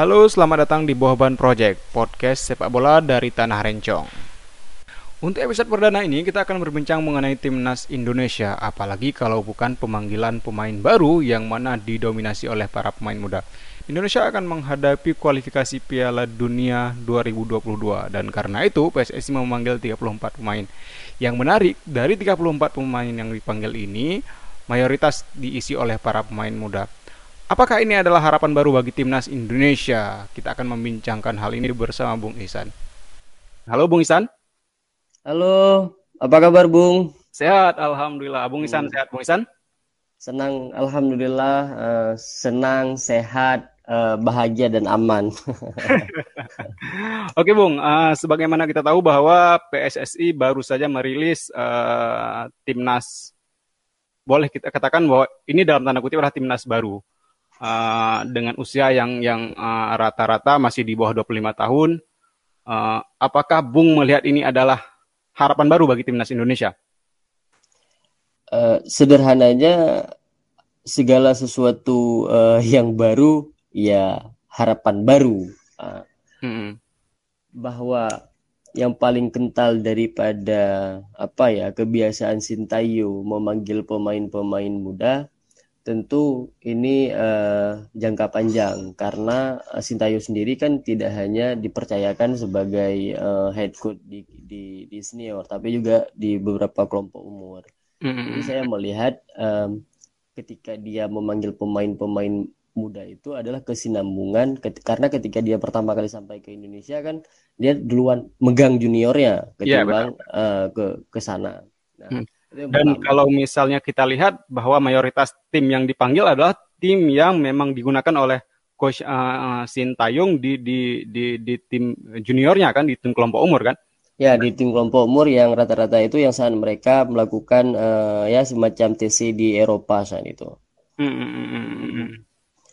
Halo, selamat datang di Bohban Project, podcast sepak bola dari Tanah Rencong. Untuk episode perdana ini kita akan berbincang mengenai timnas Indonesia, apalagi kalau bukan pemanggilan pemain baru yang mana didominasi oleh para pemain muda. Indonesia akan menghadapi kualifikasi Piala Dunia 2022 dan karena itu PSSI memanggil 34 pemain. Yang menarik, dari 34 pemain yang dipanggil ini, mayoritas diisi oleh para pemain muda. Apakah ini adalah harapan baru bagi timnas Indonesia? Kita akan membincangkan hal ini bersama Bung Ihsan. Halo Bung Ihsan. Halo, apa kabar Bung? Sehat, Alhamdulillah. Bung Ihsan hmm. sehat, Bung Ihsan? Senang, Alhamdulillah. Uh, senang, sehat, uh, bahagia dan aman. Oke Bung, uh, sebagaimana kita tahu bahwa PSSI baru saja merilis uh, timnas, boleh kita katakan bahwa ini dalam tanda kutip adalah timnas baru uh, dengan usia yang yang uh, rata-rata masih di bawah 25 tahun. Uh, apakah Bung melihat ini adalah harapan baru bagi timnas Indonesia? Uh, sederhananya segala sesuatu uh, yang baru ya harapan baru. Uh, hmm. Bahwa yang paling kental daripada apa ya kebiasaan Sintayo memanggil pemain-pemain muda tentu ini uh, jangka panjang karena uh, Sintayo sendiri kan tidak hanya dipercayakan sebagai uh, head coach di, di, di senior tapi juga di beberapa kelompok umur. Mm-hmm. Jadi saya melihat um, ketika dia memanggil pemain-pemain muda itu adalah kesinambungan ket, karena ketika dia pertama kali sampai ke Indonesia kan dia duluan megang juniornya iya, ketimbang yeah, uh, ke ke sana. Nah, mm. Dan kalau misalnya kita lihat bahwa mayoritas tim yang dipanggil adalah tim yang memang digunakan oleh coach uh, Sintayong di, di di di tim juniornya kan di tim kelompok umur kan? Ya di tim kelompok umur yang rata-rata itu yang saat mereka melakukan uh, ya semacam TC di Eropa saat itu. Hmm. hmm, hmm, hmm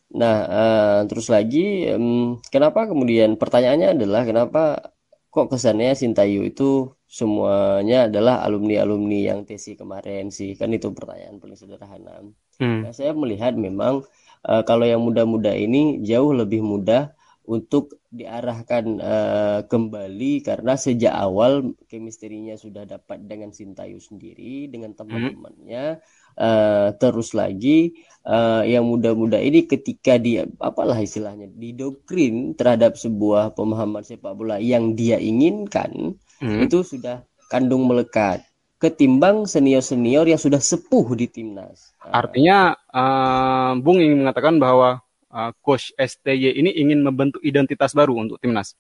nah uh, terus lagi um, kenapa kemudian pertanyaannya adalah kenapa kok kesannya Sintayu itu semuanya adalah alumni-alumni yang TC kemarin sih kan itu pertanyaan paling sederhana. Hmm. Nah, saya melihat memang uh, kalau yang muda-muda ini jauh lebih mudah untuk diarahkan uh, kembali karena sejak awal kemistrinya sudah dapat dengan Sintayu sendiri dengan hmm. teman-temannya uh, terus lagi uh, yang muda-muda ini ketika dia apalah istilahnya didoktrin terhadap sebuah pemahaman sepak bola yang dia inginkan hmm. itu sudah kandung melekat ketimbang senior-senior yang sudah sepuh di timnas. Artinya uh, Bung ingin mengatakan bahwa uh, coach STY ini ingin membentuk identitas baru untuk timnas.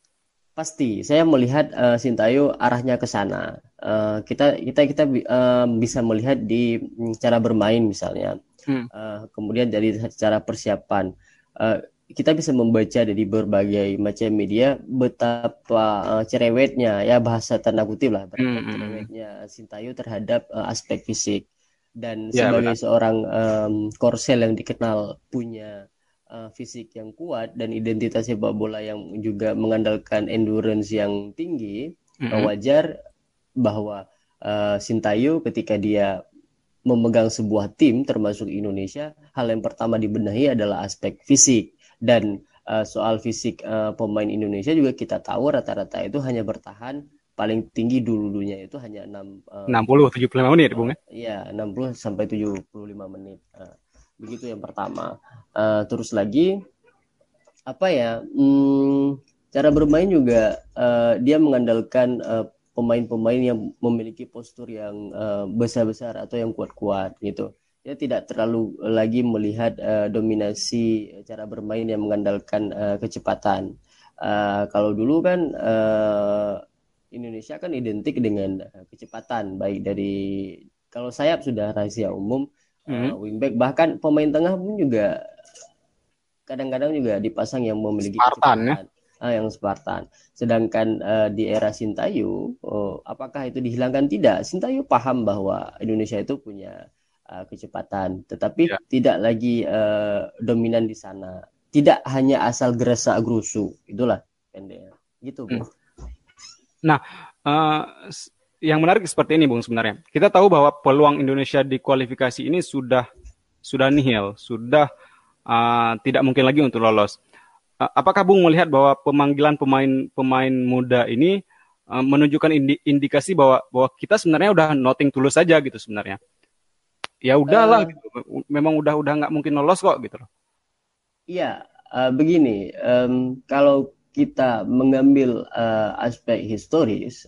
Pasti, saya melihat uh, Sintayo arahnya ke sana. Uh, kita kita kita uh, bisa melihat di cara bermain misalnya, hmm. uh, kemudian dari cara persiapan. Uh, kita bisa membaca dari berbagai macam media betapa uh, cerewetnya ya bahasa tanda kutip lah betapa mm -hmm. cerewetnya Sintayo terhadap uh, aspek fisik dan ya, sebagai benar. seorang um, korsel yang dikenal punya uh, fisik yang kuat dan identitas sepak bola yang juga mengandalkan endurance yang tinggi mm -hmm. wajar bahwa uh, Sintayo ketika dia memegang sebuah tim termasuk Indonesia hal yang pertama dibenahi adalah aspek fisik dan uh, soal fisik uh, pemain Indonesia juga kita tahu rata-rata itu hanya bertahan paling tinggi dulunya itu hanya 6 uh, 60 75 menit Bung ya. Iya, 60 sampai 75 menit. Uh, begitu yang pertama. Uh, terus lagi apa ya? Hmm, cara bermain juga uh, dia mengandalkan uh, pemain-pemain yang memiliki postur yang besar-besar uh, atau yang kuat-kuat gitu dia tidak terlalu lagi melihat uh, dominasi cara bermain yang mengandalkan uh, kecepatan. Uh, kalau dulu kan uh, Indonesia kan identik dengan kecepatan baik dari kalau sayap sudah rahasia umum mm-hmm. uh, wingback bahkan pemain tengah pun juga kadang-kadang juga dipasang yang memiliki Spartan, ya? kecepatan. Ya? Uh, yang Spartan. Sedangkan uh, di era Sintayu, oh, apakah itu dihilangkan? Tidak. Sintayu paham bahwa Indonesia itu punya uh, kecepatan, tetapi ya. tidak lagi uh, dominan di sana. Tidak hanya asal gerasa gerusu, itulah pendek. Gitu, Hmm. Nah, uh, yang menarik seperti ini, Bung sebenarnya. Kita tahu bahwa peluang Indonesia di kualifikasi ini sudah sudah nihil, sudah uh, tidak mungkin lagi untuk lolos. apakah Bung melihat bahwa pemanggilan pemain-pemain muda ini uh, menunjukkan indi indikasi bahwa bahwa kita sebenarnya udah noting tulus saja gitu sebenarnya. Ya udahlah, uh, gitu. memang udah udah nggak mungkin lolos kok gitu loh. Iya, uh, begini, um, kalau kita mengambil uh, aspek historis,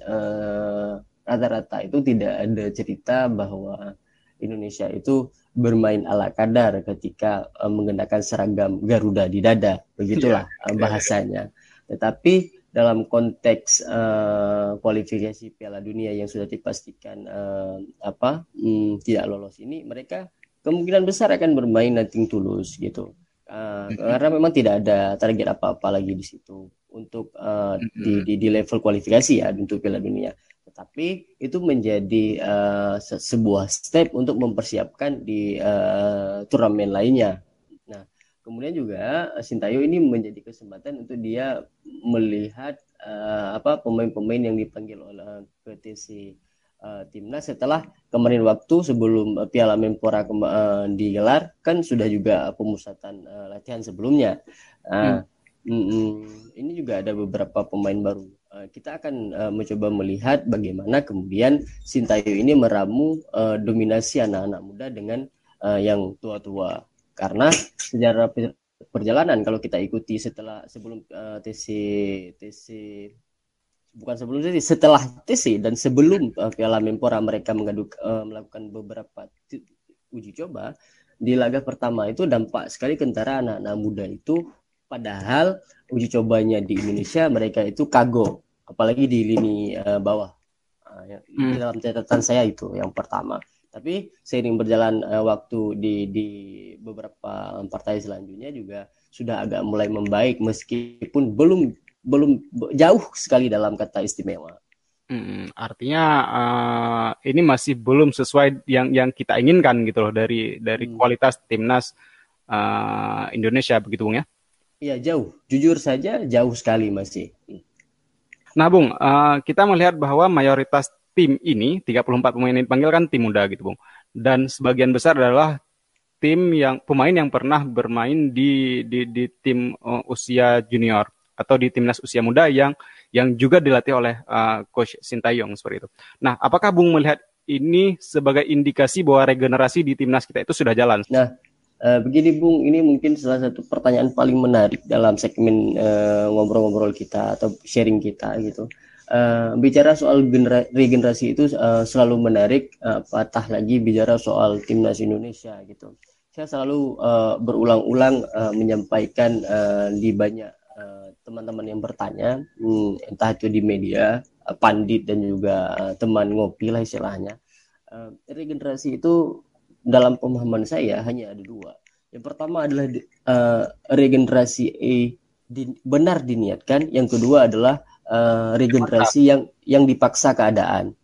rata-rata uh, itu tidak ada cerita bahwa Indonesia itu bermain ala kadar ketika uh, mengenakan seragam Garuda di dada, begitulah yeah. uh, bahasanya. Tetapi dalam konteks uh, kualifikasi Piala Dunia yang sudah dipastikan uh, apa um, tidak lolos ini, mereka kemungkinan besar akan bermain nanti tulus gitu. Uh, karena memang tidak ada target apa-apa lagi di situ untuk uh, di, di di level kualifikasi ya untuk Piala Dunia tetapi itu menjadi uh, se sebuah step untuk mempersiapkan di uh, turnamen lainnya. Kemudian juga Sintayo ini menjadi kesempatan untuk dia melihat uh, apa pemain-pemain yang dipanggil oleh PTC uh, timnas setelah kemarin waktu sebelum uh, Piala Menpora uh, digelar kan sudah juga pemusatan uh, latihan sebelumnya. Uh, hmm. mm -mm, ini juga ada beberapa pemain baru Eh, kita akan uh, mencoba melihat bagaimana kemudian Sintayo ini meramu uh, dominasi anak-anak muda dengan uh, yang tua-tua karena sejarah perjalanan kalau kita ikuti setelah sebelum uh, TC TC bukan sebelum TC setelah TC dan sebelum uh, Piala Menpora mereka mengaduk uh, melakukan beberapa uji coba di laga pertama itu dampak sekali kentara anak-anak muda itu Padahal uji cobanya di Indonesia mereka itu kago, apalagi di lini uh, bawah. Uh, ya, hmm. Dalam catatan saya itu yang pertama. Tapi seiring berjalan uh, waktu di di beberapa partai selanjutnya juga sudah agak mulai membaik meskipun belum belum jauh sekali dalam kata istimewa. Hmm, artinya uh, ini masih belum sesuai yang yang kita inginkan gitu loh dari dari hmm. kualitas timnas uh, Indonesia begitu bung ya? Iya jauh, jujur saja jauh sekali masih. Nah Bung, uh, kita melihat bahwa mayoritas tim ini 34 pemain yang dipanggil kan tim muda gitu Bung. Dan sebagian besar adalah tim yang pemain yang pernah bermain di di, di tim uh, usia junior atau di timnas usia muda yang yang juga dilatih oleh uh, coach Sintayong seperti itu. Nah, apakah Bung melihat ini sebagai indikasi bahwa regenerasi di timnas kita itu sudah jalan? Nah, Uh, begini Bung, ini mungkin salah satu pertanyaan paling menarik dalam segmen ngobrol-ngobrol uh, kita atau sharing kita gitu. Uh, bicara soal regenerasi itu uh, selalu menarik, uh, patah lagi bicara soal timnas Indonesia gitu. Saya selalu uh, berulang-ulang uh, menyampaikan uh, di banyak teman-teman yang bertanya, hmm, entah itu di media, uh, pandit dan juga uh, teman ngopi lah istilahnya. Uh, regenerasi itu dalam pemahaman saya hanya ada dua. Yang pertama adalah uh, regenerasi E di, benar diniatkan, yang kedua adalah uh, regenerasi yang yang dipaksa keadaan.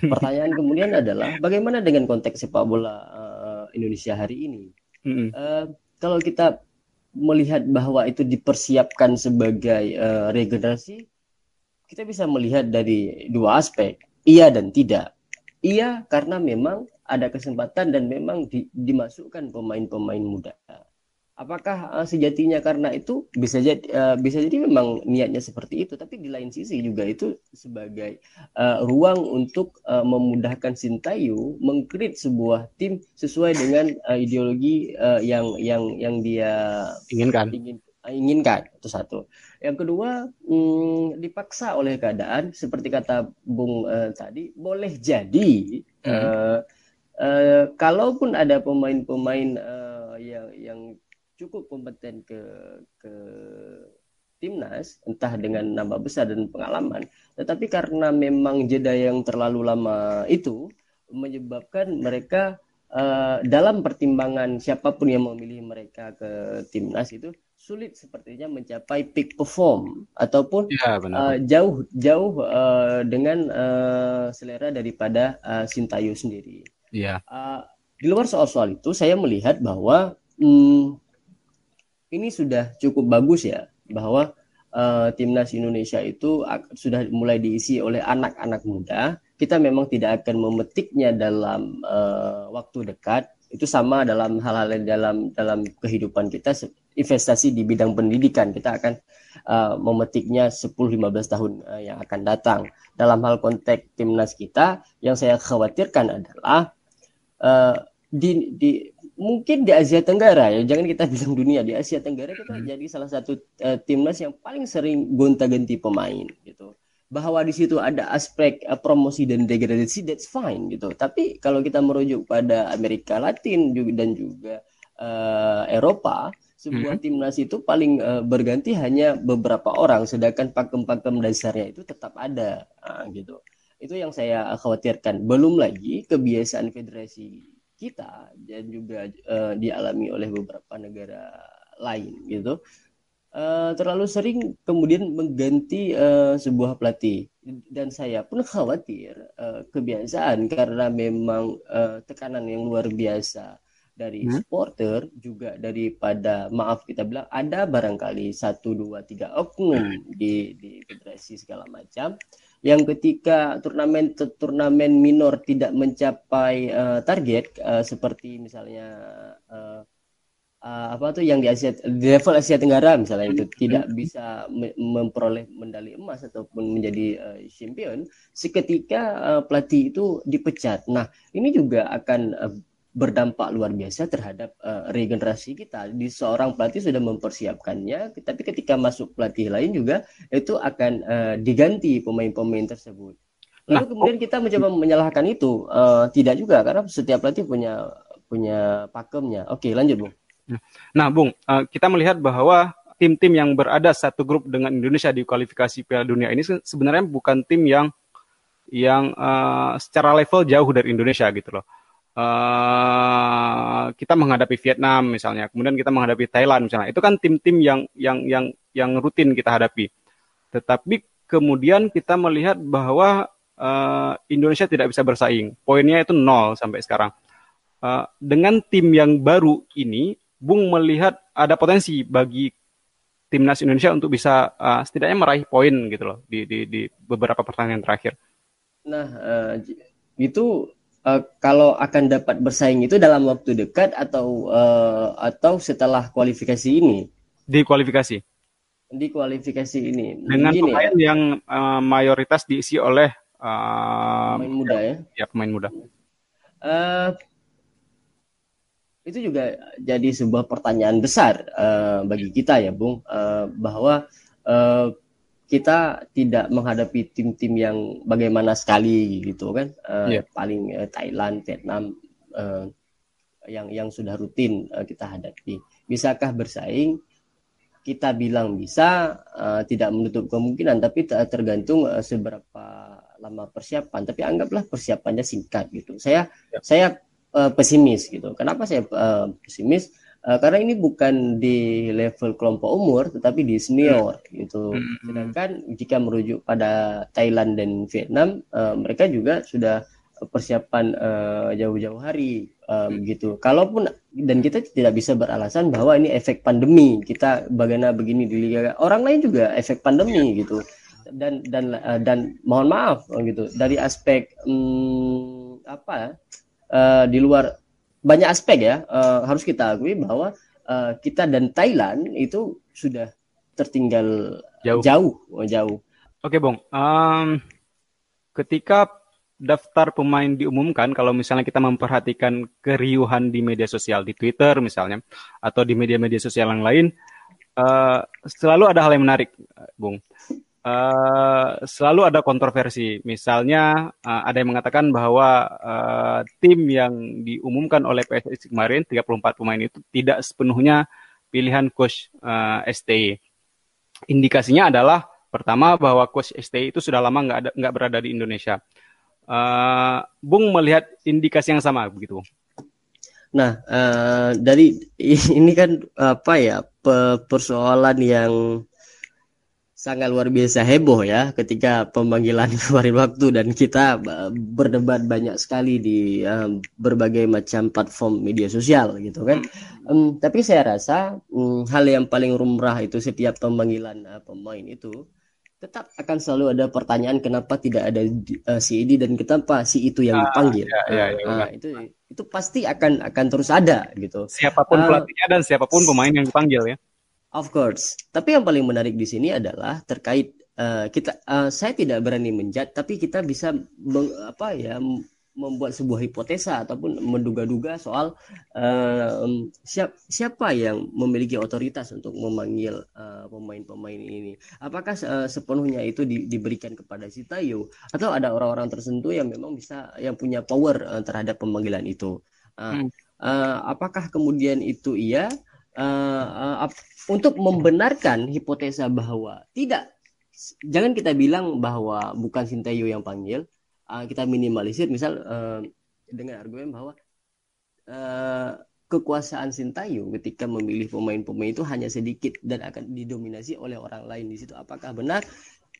Pertanyaan kemudian adalah bagaimana dengan konteks sepak bola uh, Indonesia hari ini? Uh, kalau kita melihat bahwa itu dipersiapkan sebagai uh, regenerasi, kita bisa melihat dari dua aspek, iya dan tidak. Iya karena memang ada kesempatan dan memang di, dimasukkan pemain-pemain muda. Apakah uh, sejatinya karena itu bisa jadi uh, bisa jadi memang niatnya seperti itu, tapi di lain sisi juga itu sebagai uh, ruang untuk uh, memudahkan Sintayu mengkrit sebuah tim sesuai dengan uh, ideologi uh, yang yang yang dia inginkan. Ingin, inginkan itu satu. Yang kedua hmm, dipaksa oleh keadaan seperti kata Bung uh, tadi boleh jadi hmm. uh, uh, kalaupun ada pemain-pemain uh, yang yang cukup kompeten ke ke timnas entah dengan nama besar dan pengalaman tetapi karena memang jeda yang terlalu lama itu menyebabkan mereka uh, dalam pertimbangan siapa pun yang memilih mereka ke timnas itu sulit sepertinya mencapai peak perform ataupun ya, benar. Uh, jauh jauh uh, dengan uh, selera daripada uh, Sintayo sendiri. Iya. Uh, di luar soal-soal itu, saya melihat bahwa hmm, ini sudah cukup bagus ya, bahwa uh, timnas Indonesia itu sudah mulai diisi oleh anak-anak muda. Kita memang tidak akan memetiknya dalam uh, waktu dekat. Itu sama dalam hal-hal dalam dalam kehidupan kita investasi di bidang pendidikan. Kita akan uh, memetiknya 10-15 tahun uh, yang akan datang. Dalam hal konteks timnas kita, yang saya khawatirkan adalah uh, di, di mungkin di Asia Tenggara ya, jangan kita bilang dunia di Asia Tenggara kita hmm. jadi salah satu uh, timnas yang paling sering gonta-ganti pemain gitu bahwa di situ ada aspek uh, promosi dan degradasi that's fine gitu. Tapi kalau kita merujuk pada Amerika Latin juga dan juga uh, Eropa, sebuah hmm. timnas itu paling uh, berganti hanya beberapa orang sedangkan pakem-pakem dasarnya itu tetap ada nah, gitu. Itu yang saya khawatirkan. Belum lagi kebiasaan federasi kita dan juga uh, dialami oleh beberapa negara lain gitu. Uh, terlalu sering kemudian mengganti uh, sebuah pelatih. Dan saya pun khawatir uh, kebiasaan karena memang uh, tekanan yang luar biasa dari hmm? supporter juga daripada maaf kita bilang ada barangkali satu dua tiga oknum di di federasi segala macam yang ketika turnamen turnamen minor tidak mencapai uh, target uh, seperti misalnya uh, uh, apa tuh yang di Asia di level Asia Tenggara misalnya itu tidak bisa memperoleh medali emas ataupun menjadi uh, champion seketika uh, pelatih itu dipecat. Nah, ini juga akan uh, berdampak luar biasa terhadap uh, regenerasi kita. Di seorang pelatih sudah mempersiapkannya, tapi ketika masuk pelatih lain juga itu akan uh, diganti pemain-pemain tersebut. Lalu nah, kemudian kita mencoba menyalahkan itu, uh, tidak juga karena setiap pelatih punya punya pakemnya. Oke, lanjut, Bung. Nah, Bung, uh, kita melihat bahwa tim-tim yang berada satu grup dengan Indonesia di kualifikasi Piala Dunia ini sebenarnya bukan tim yang yang uh, secara level jauh dari Indonesia gitu loh. Uh, kita menghadapi Vietnam misalnya, kemudian kita menghadapi Thailand misalnya. Itu kan tim-tim yang yang yang yang rutin kita hadapi. Tetapi kemudian kita melihat bahwa uh, Indonesia tidak bisa bersaing. Poinnya itu nol sampai sekarang. Uh, dengan tim yang baru ini, Bung melihat ada potensi bagi timnas Indonesia untuk bisa uh, setidaknya meraih poin gitu loh di, di, di beberapa pertandingan terakhir. Nah, uh, itu uh, kalau akan dapat bersaing itu dalam waktu dekat atau uh, atau setelah kualifikasi ini? Di kualifikasi. Di kualifikasi ini. Dengan Gini, pemain ya? yang uh, mayoritas diisi oleh uh, pemain muda ya. Ya, pemain muda. Uh, itu juga jadi sebuah pertanyaan besar uh, bagi kita ya Bung uh, bahwa uh, kita tidak menghadapi tim-tim yang bagaimana sekali gitu kan uh, yeah. paling uh, Thailand Vietnam uh, yang yang sudah rutin uh, kita hadapi bisakah bersaing kita bilang bisa uh, tidak menutup kemungkinan tapi tergantung uh, seberapa lama persiapan tapi anggaplah persiapannya singkat gitu saya yeah. saya uh, pesimis gitu. Kenapa saya uh, pesimis? Uh, karena ini bukan di level kelompok umur, tetapi di senior hmm. gitu. Hmm. Sedangkan jika merujuk pada Thailand dan Vietnam, uh, mereka juga sudah persiapan jauh-jauh uh, hari um, gitu. Kalaupun dan kita tidak bisa beralasan bahwa ini efek pandemi. Kita bagaimana begini di liga orang lain juga efek pandemi gitu. Dan dan uh, dan mohon maaf gitu dari aspek um, apa uh, di luar banyak aspek ya uh, harus kita akui bahwa uh, kita dan Thailand itu sudah tertinggal jauh jauh oh, jauh. Oke, Bung. Um, ketika daftar pemain diumumkan, kalau misalnya kita memperhatikan keriuhan di media sosial, di Twitter misalnya, atau di media-media sosial yang lain, uh, selalu ada hal yang menarik, Bung uh, selalu ada kontroversi. Misalnya uh, ada yang mengatakan bahwa uh, tim yang diumumkan oleh PSSI kemarin 34 pemain itu tidak sepenuhnya pilihan coach uh, STI. Indikasinya adalah pertama bahwa coach STI itu sudah lama nggak ada nggak berada di Indonesia. Uh, Bung melihat indikasi yang sama begitu. Nah, uh, dari ini kan apa ya persoalan yang sangat luar biasa heboh ya ketika pemanggilan kemarin waktu dan kita eh, berdebat banyak sekali di um, berbagai macam platform media sosial gitu kan. Um, tapi saya rasa um, hal yang paling rumrah itu setiap pemanggilan uh, pemain itu tetap akan selalu ada pertanyaan kenapa tidak ada uh, si ini dan kenapa si itu yang ah, dipanggil. Ya, ya, ya, uh, itu itu pasti akan akan terus ada gitu. Siapa pun uh, pelatihnya dan siapa pun pemain yang dipanggil ya. Of course. Tapi yang paling menarik di sini adalah terkait uh, kita uh, saya tidak berani menjat tapi kita bisa meng, apa ya membuat sebuah hipotesa ataupun menduga-duga soal uh, siap, siapa yang memiliki otoritas untuk memanggil pemain pemain-pemain ini. Apakah uh, sepenuhnya itu di, diberikan kepada si Tayo atau ada orang-orang tertentu yang memang bisa yang punya power uh, terhadap pemanggilan itu? Uh, hmm. uh, apakah kemudian itu iya uh, uh, untuk membenarkan hipotesa bahwa tidak. Jangan kita bilang bahwa bukan Sintayo yang panggil uh, kita minimalisir. Misal uh, dengan argumen bahwa uh, kekuasaan Sintayo ketika memilih pemain-pemain itu hanya sedikit dan akan didominasi oleh orang lain di situ. Apakah benar?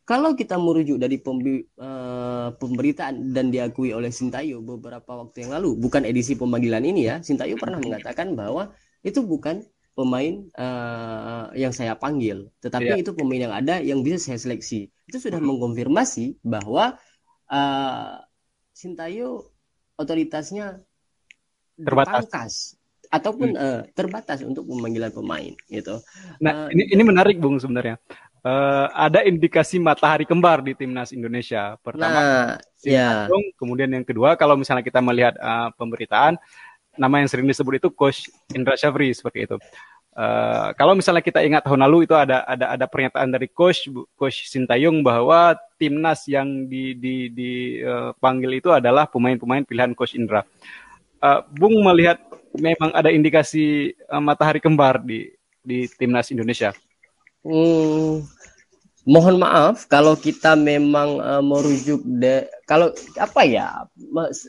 Kalau kita merujuk dari pembi, uh, pemberitaan dan diakui oleh Sintayo beberapa waktu yang lalu bukan edisi pemanggilan ini ya Sintayo pernah mengatakan bahwa itu bukan pemain uh, yang saya panggil tetapi yeah. itu pemain yang ada yang bisa saya seleksi itu sudah mengkonfirmasi bahwa uh, Sintayo otoritasnya terbatas ataupun hmm. uh, terbatas untuk pemanggilan pemain gitu. Nah, uh, ini ini menarik Bung sebenarnya. Uh, ada indikasi matahari kembar di timnas Indonesia. Pertama, nah, ya. kemudian yang kedua kalau misalnya kita melihat uh, pemberitaan nama yang sering disebut itu Coach Indra Syafri seperti itu. Uh, kalau misalnya kita ingat tahun lalu itu ada ada ada pernyataan dari coach coach Sintayong bahwa timnas yang di di dipanggil uh, itu adalah pemain-pemain pilihan coach Indra. Uh, Bung melihat memang ada indikasi uh, matahari kembar di di timnas Indonesia. Hmm, mohon maaf kalau kita memang uh, merujuk de kalau apa ya mas,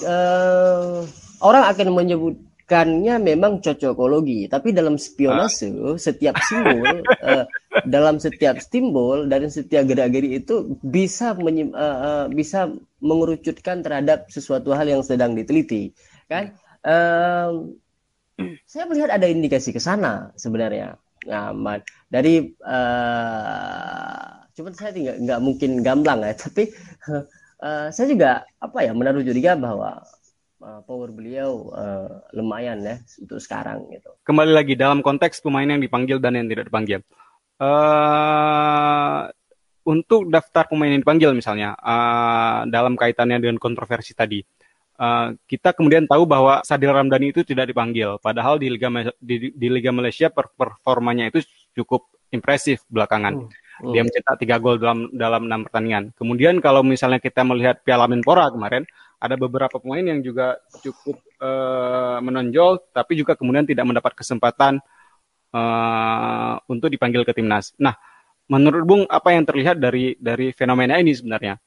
uh, orang akan menyebut bukannya memang cocokologi, tapi dalam spionase ah. setiap simbol uh, dalam setiap simbol dan setiap gerak-geri itu bisa uh, uh, bisa mengerucutkan terhadap sesuatu hal yang sedang diteliti, kan? Uh, saya melihat ada indikasi ke sana sebenarnya. Nah, dari uh, cuman saya tidak nggak mungkin gamblang ya, tapi uh, saya juga apa ya menaruh curiga bahwa uh, power beliau uh, lumayan ya untuk sekarang gitu. Kembali lagi dalam konteks pemain yang dipanggil dan yang tidak dipanggil. Uh, untuk daftar pemain yang dipanggil misalnya uh, dalam kaitannya dengan kontroversi tadi, uh, kita kemudian tahu bahwa Sadil Ramdhani itu tidak dipanggil, padahal di Liga di, di Liga Malaysia performanya itu cukup impresif belakangan. Uh. Hmm. Dia mencetak tiga gol dalam dalam enam pertandingan. Kemudian kalau misalnya kita melihat Piala Menpora kemarin, ada beberapa pemain yang juga cukup uh, menonjol, tapi juga kemudian tidak mendapat kesempatan uh, untuk dipanggil ke timnas. Nah, menurut Bung apa yang terlihat dari dari fenomena ini sebenarnya,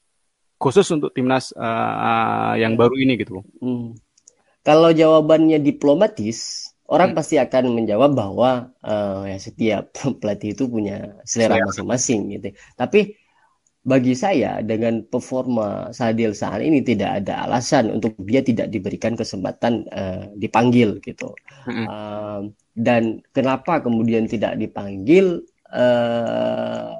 khusus untuk timnas uh, yang baru ini gitu, Hmm. Kalau jawabannya diplomatis, orang hmm. pasti akan menjawab bahwa uh, ya setiap pelatih itu punya selera masing-masing gitu. Tapi bagi saya dengan performa Sadil saat ini tidak ada alasan untuk dia tidak diberikan kesempatan uh, dipanggil gitu. Uh, dan kenapa kemudian tidak dipanggil? Uh,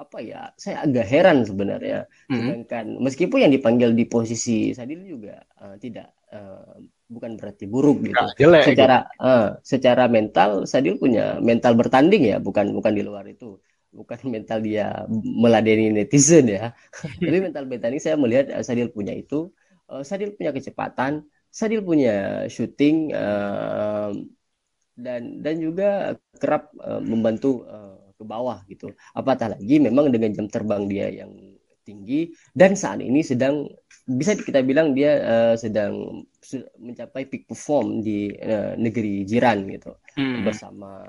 apa ya? Saya agak heran sebenarnya. Sedangkan meskipun yang dipanggil di posisi Sadil juga uh, tidak uh, bukan berarti buruk gitu. Nah, jelek, secara gitu. Uh, secara mental Sadil punya mental bertanding ya, bukan bukan di luar itu. Bukan mental dia meladeni netizen ya. Tapi mental bertanding saya melihat uh, Sadil punya itu. Uh, Sadil punya kecepatan, Sadil punya shooting uh, dan dan juga kerap uh, membantu uh, ke bawah gitu. Apatah lagi memang dengan jam terbang dia yang tinggi dan saat ini sedang bisa kita bilang dia uh, sedang mencapai peak perform di uh, negeri jiran gitu hmm. bersama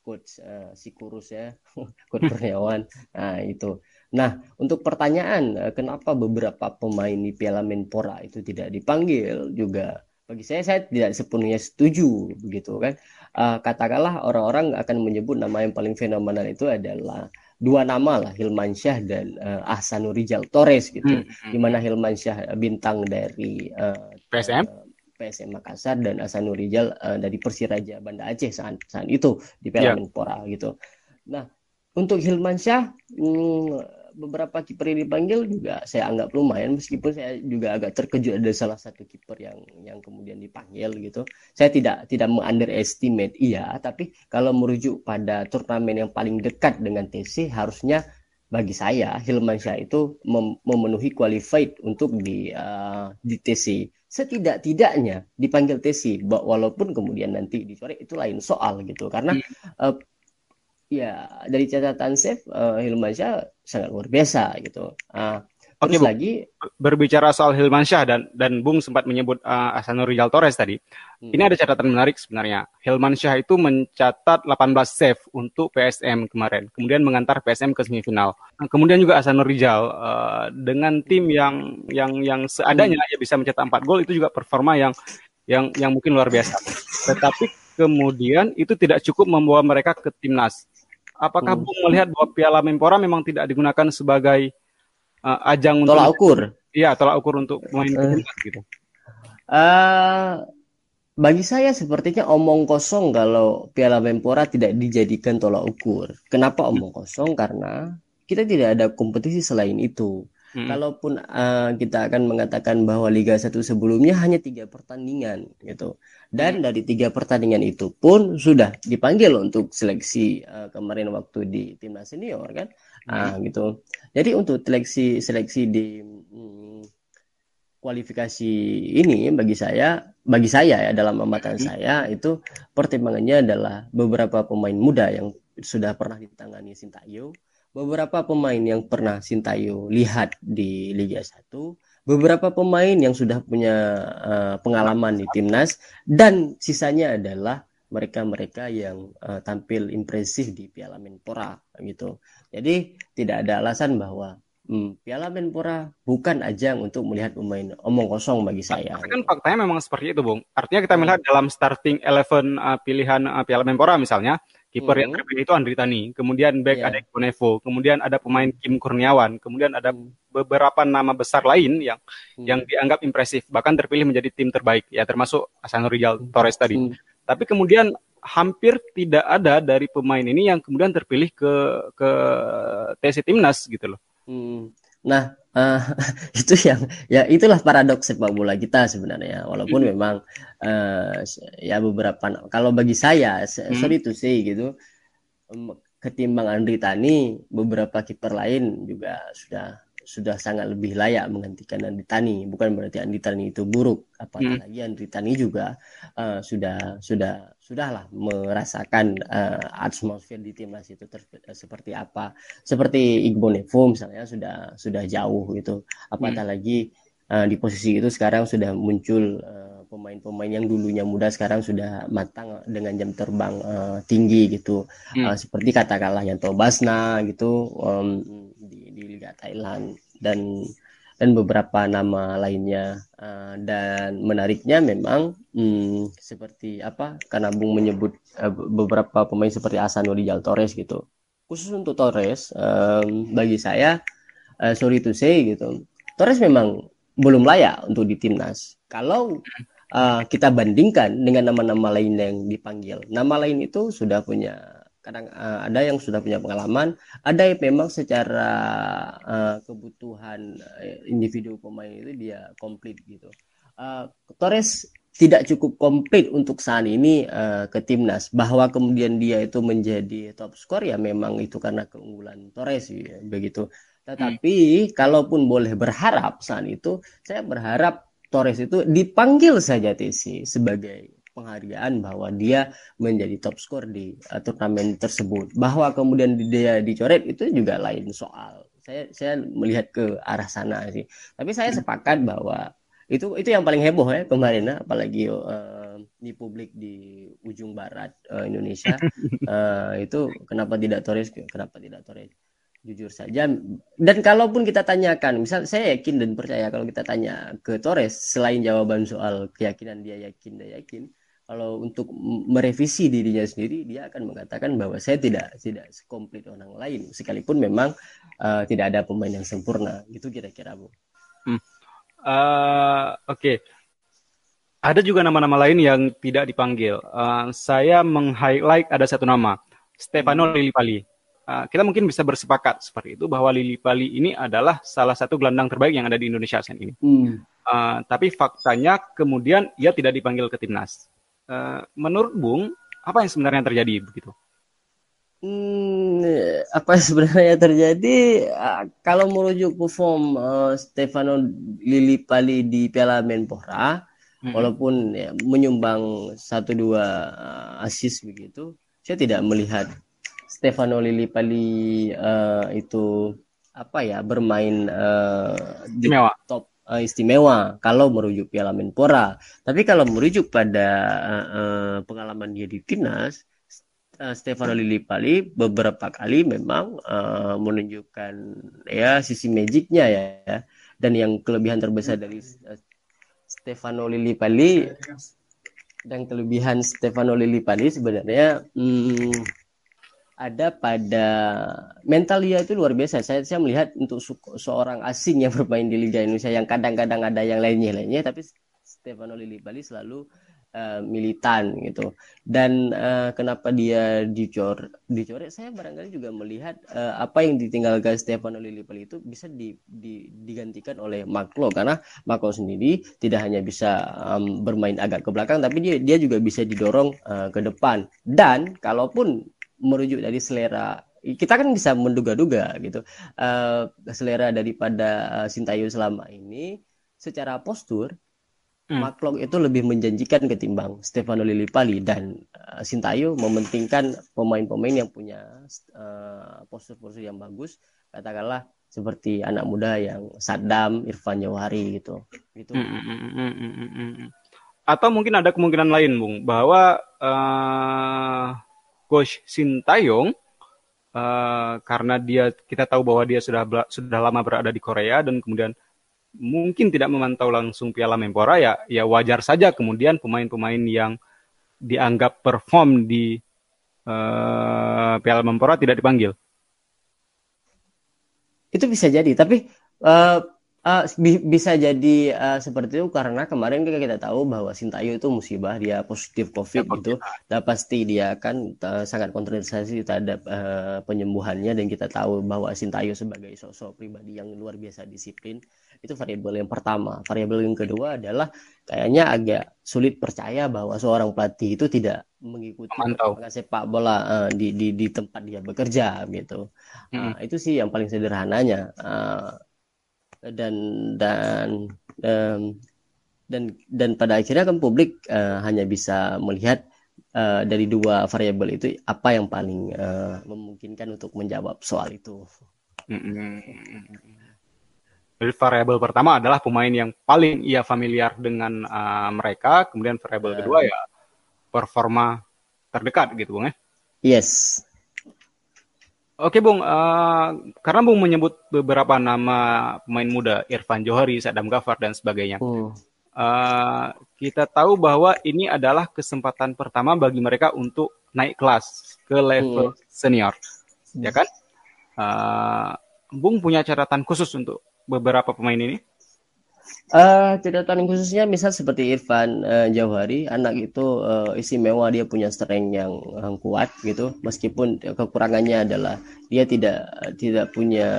coach uh, si kurus ya coach Kurniawan. Nah itu. Nah untuk pertanyaan uh, kenapa beberapa pemain di Piala Menpora itu tidak dipanggil juga? Bagi saya saya tidak sepenuhnya setuju begitu kan? Uh, katakanlah orang-orang akan menyebut nama yang paling fenomenal itu adalah dua nama lah Hilman Syah dan uh, Ahsanur Rijal Torres gitu. Hmm, hmm. di mana Hilman Syah bintang dari uh, PSM PSM Makassar dan Ahsanur Rijal uh, dari Persiraja Banda Aceh saat saat itu di Piala yeah. Menpora gitu. Nah, untuk Hilman Syah hmm, beberapa kiper yang dipanggil juga saya anggap lumayan meskipun saya juga agak terkejut ada salah satu kiper yang yang kemudian dipanggil gitu. Saya tidak tidak mengunderestimate iya, tapi kalau merujuk pada turnamen yang paling dekat dengan TC harusnya bagi saya Hilman Syah itu mem memenuhi qualified untuk di uh, di TC. Setidak-tidaknya dipanggil TC walaupun kemudian nanti dicoret itu lain soal gitu karena uh, ya dari catatan Chef uh, Hilmansyah sangat luar biasa gitu. Uh, Oke, terus lagi berbicara soal Hilmansyah dan dan Bung sempat menyebut uh, Asanur Rizal Torres tadi. Hmm. Ini ada catatan menarik sebenarnya. Hilmansyah itu mencatat 18 save untuk PSM kemarin, kemudian mengantar PSM ke semifinal. Nah, kemudian juga Asanur Rizal uh, dengan tim yang yang yang seadanya hmm. ya bisa mencetak 4 gol itu juga performa yang yang yang mungkin luar biasa. Tetapi kemudian itu tidak cukup membawa mereka ke timnas. Apakah hmm. Bung melihat bahwa Piala Menpora memang tidak digunakan sebagai uh, ajang untuk tolak ukur? Iya, tolak ukur untuk main uh, gitu. Uh, bagi saya sepertinya omong kosong kalau Piala Menpora tidak dijadikan tolak ukur. Kenapa omong kosong? Karena kita tidak ada kompetisi selain itu. Hmm. Kalaupun uh, kita akan mengatakan bahwa Liga 1 sebelumnya hanya tiga pertandingan gitu, dan hmm. dari tiga pertandingan itu pun sudah dipanggil untuk seleksi uh, kemarin waktu di timnas senior kan, hmm. Uh, gitu. Jadi untuk seleksi seleksi di hmm, kualifikasi ini bagi saya, bagi saya ya dalam amatan hmm. saya itu pertimbangannya adalah beberapa pemain muda yang sudah pernah ditangani Sintayong beberapa pemain yang pernah Sintayo lihat di Liga 1, beberapa pemain yang sudah punya uh, pengalaman di timnas dan sisanya adalah mereka-mereka yang uh, tampil impresif di Piala Menpora gitu. Jadi tidak ada alasan bahwa hmm, Piala Menpora bukan ajang untuk melihat pemain omong kosong bagi saya. Tapi kan faktanya memang seperti itu, Bung. Artinya kita melihat dalam starting eleven uh, pilihan uh, Piala Menpora misalnya, Kiper hmm. yang terpilih itu Andri Tani, kemudian back yeah. ada Eko kemudian ada pemain Kim Kurniawan, kemudian ada hmm. beberapa nama besar lain yang hmm. yang dianggap impresif, bahkan terpilih menjadi tim terbaik, ya termasuk Hasan Rizal hmm. Torres tadi. Hmm. Tapi kemudian hampir tidak ada dari pemain ini yang kemudian terpilih ke ke TC Timnas gitu loh. Hmm. Nah, uh, itu yang ya itulah paradoks sepak bola kita sebenarnya. Walaupun hmm. memang uh, ya beberapa kalau bagi saya hmm. sorry to say gitu ketimbang Andri Tani beberapa kiper lain juga sudah sudah sangat lebih layak menggantikan Andi Tani. Bukan berarti Andi Tani itu buruk, apalagi hmm. Andi Tani juga uh, sudah sudah sudahlah merasakan uh, atmosfer di timnas itu ter, uh, seperti apa. Seperti Igbo Nevo misalnya sudah sudah jauh gitu. Apatah hmm. lagi uh, di posisi itu sekarang sudah muncul uh, pemain-pemain yang dulunya muda sekarang sudah matang dengan jam terbang uh, tinggi gitu hmm. uh, seperti katakanlah Yanto Basna gitu um, Thailand dan dan beberapa nama lainnya. Uh, dan menariknya memang hmm, seperti apa karena Bung menyebut uh, beberapa pemain seperti Asanuli Jal Torres gitu. Khusus untuk Torres um, bagi saya uh, sorry to say gitu Torres memang belum layak untuk di timnas. Kalau uh, kita bandingkan dengan nama-nama lain yang dipanggil. Nama lain itu sudah punya kadang uh, ada yang sudah punya pengalaman ada yang memang secara uh, kebutuhan uh, individu pemain itu dia komplit gitu. Uh, Torres tidak cukup komplit untuk saat ini uh, ke timnas. Bahwa kemudian dia itu menjadi top skor ya memang itu karena keunggulan Torres ya, begitu. Tetapi hmm. kalaupun boleh berharap saat itu saya berharap Torres itu dipanggil saja TC sebagai penghargaan bahwa dia menjadi top skor di uh, turnamen tersebut. Bahwa kemudian dia dicoret itu juga lain soal. Saya saya melihat ke arah sana sih. Tapi saya sepakat bahwa itu itu yang paling heboh ya kemarin apalagi uh, di publik di ujung barat uh, Indonesia uh, itu kenapa tidak Torres kenapa tidak Torres jujur saja dan kalaupun kita tanyakan misal saya yakin dan percaya kalau kita tanya ke Torres selain jawaban soal keyakinan dia yakin dan yakin kalau untuk merevisi dirinya sendiri dia akan mengatakan bahwa saya tidak tidak sekomplit orang lain sekalipun memang uh, tidak ada pemain yang sempurna gitu kira-kira bu. Hmm. Uh, Oke. Okay. Ada juga nama-nama lain yang tidak dipanggil. Uh, saya meng-highlight ada satu nama, Stefano hmm. Lillipali. uh, kita mungkin bisa bersepakat seperti itu bahwa Lili Pali ini adalah salah satu gelandang terbaik yang ada di Indonesia saat ini. Hmm. Uh, tapi faktanya kemudian ia tidak dipanggil ke timnas. Uh, menurut Bung, apa yang sebenarnya terjadi begitu? Hmm, apa sebenarnya terjadi? Kalau merujuk perform uh, Stefano Pali di Piala Menpora, hmm. walaupun ya, menyumbang satu dua uh, assist begitu, saya tidak melihat Stefano Lillipali uh, itu apa ya bermain uh, di istimewa. top uh, istimewa kalau merujuk Piala Menpora. Tapi kalau merujuk pada uh, uh, pengalaman dia di timnas, uh, Stefano Lillipali beberapa kali memang uh, menunjukkan ya sisi magicnya ya. Dan yang kelebihan terbesar dari uh, Stefano Lillipali dan kelebihan Stefano Lillipali sebenarnya hmm, ada pada mental dia itu luar biasa. Saya saya melihat untuk seorang asing yang bermain di Liga Indonesia yang kadang-kadang ada yang lainnya-lainnya, tapi Stefano Lillipali selalu uh, militan gitu. Dan uh, kenapa dia dicor dicoret? Saya barangkali juga melihat uh, apa yang ditinggalkan Stefano Lillipali itu bisa di, di, digantikan oleh Maklo karena Maklo sendiri tidak hanya bisa um, bermain agak ke belakang, tapi dia dia juga bisa didorong uh, ke depan. Dan kalaupun merujuk dari selera. Kita kan bisa menduga-duga gitu. Uh, selera daripada uh, Sintayo selama ini secara postur hmm. Maklok itu lebih menjanjikan ketimbang Stefano Lillipali dan uh, Sintayo mementingkan pemain-pemain yang punya postur-postur uh, yang bagus. Katakanlah seperti anak muda yang Saddam, Irfan Jawahari gitu. Gitu. Hmm, hmm, hmm, hmm, hmm. atau mungkin ada kemungkinan lain Bung bahwa uh coach Sintayong uh, karena dia kita tahu bahwa dia sudah sudah lama berada di Korea dan kemudian mungkin tidak memantau langsung Piala Menpora ya ya wajar saja kemudian pemain-pemain yang dianggap perform di uh, Piala Menpora tidak dipanggil. Itu bisa jadi, tapi uh, Uh, bisa jadi uh, seperti itu karena kemarin kita tahu bahwa Sintayo itu musibah dia positif COVID ya, gitu. dan pasti dia akan uh, sangat kontroversial terhadap uh, penyembuhannya dan kita tahu bahwa Sintayo sebagai sosok pribadi yang luar biasa disiplin itu variabel yang pertama. Variabel yang kedua adalah kayaknya agak sulit percaya bahwa seorang pelatih itu tidak mengikuti sepak bola uh, di, di di tempat dia bekerja gitu. Hmm. uh, itu sih yang paling sederhananya. Uh, dan dan um, dan dan pada akhirnya kan publik uh, hanya bisa melihat uh, dari dua variabel itu apa yang paling uh, memungkinkan untuk menjawab soal itu. Jadi variabel pertama adalah pemain yang paling ia familiar dengan uh, mereka, kemudian variabel uh, kedua ya performa terdekat gitu, Bung ya. Yes. Oke Bung, uh, karena Bung menyebut beberapa nama pemain muda, Irfan Johari, Sadam Gafar dan sebagainya. Hmm. Uh, kita tahu bahwa ini adalah kesempatan pertama bagi mereka untuk naik kelas ke level hmm. senior, hmm. ya kan? Uh, Bung punya catatan khusus untuk beberapa pemain ini? Uh, catatan khususnya misal seperti Irfan uh, Jauhari, anak itu uh, istimewa dia punya strength yang, yang kuat gitu, meskipun kekurangannya adalah dia tidak tidak punya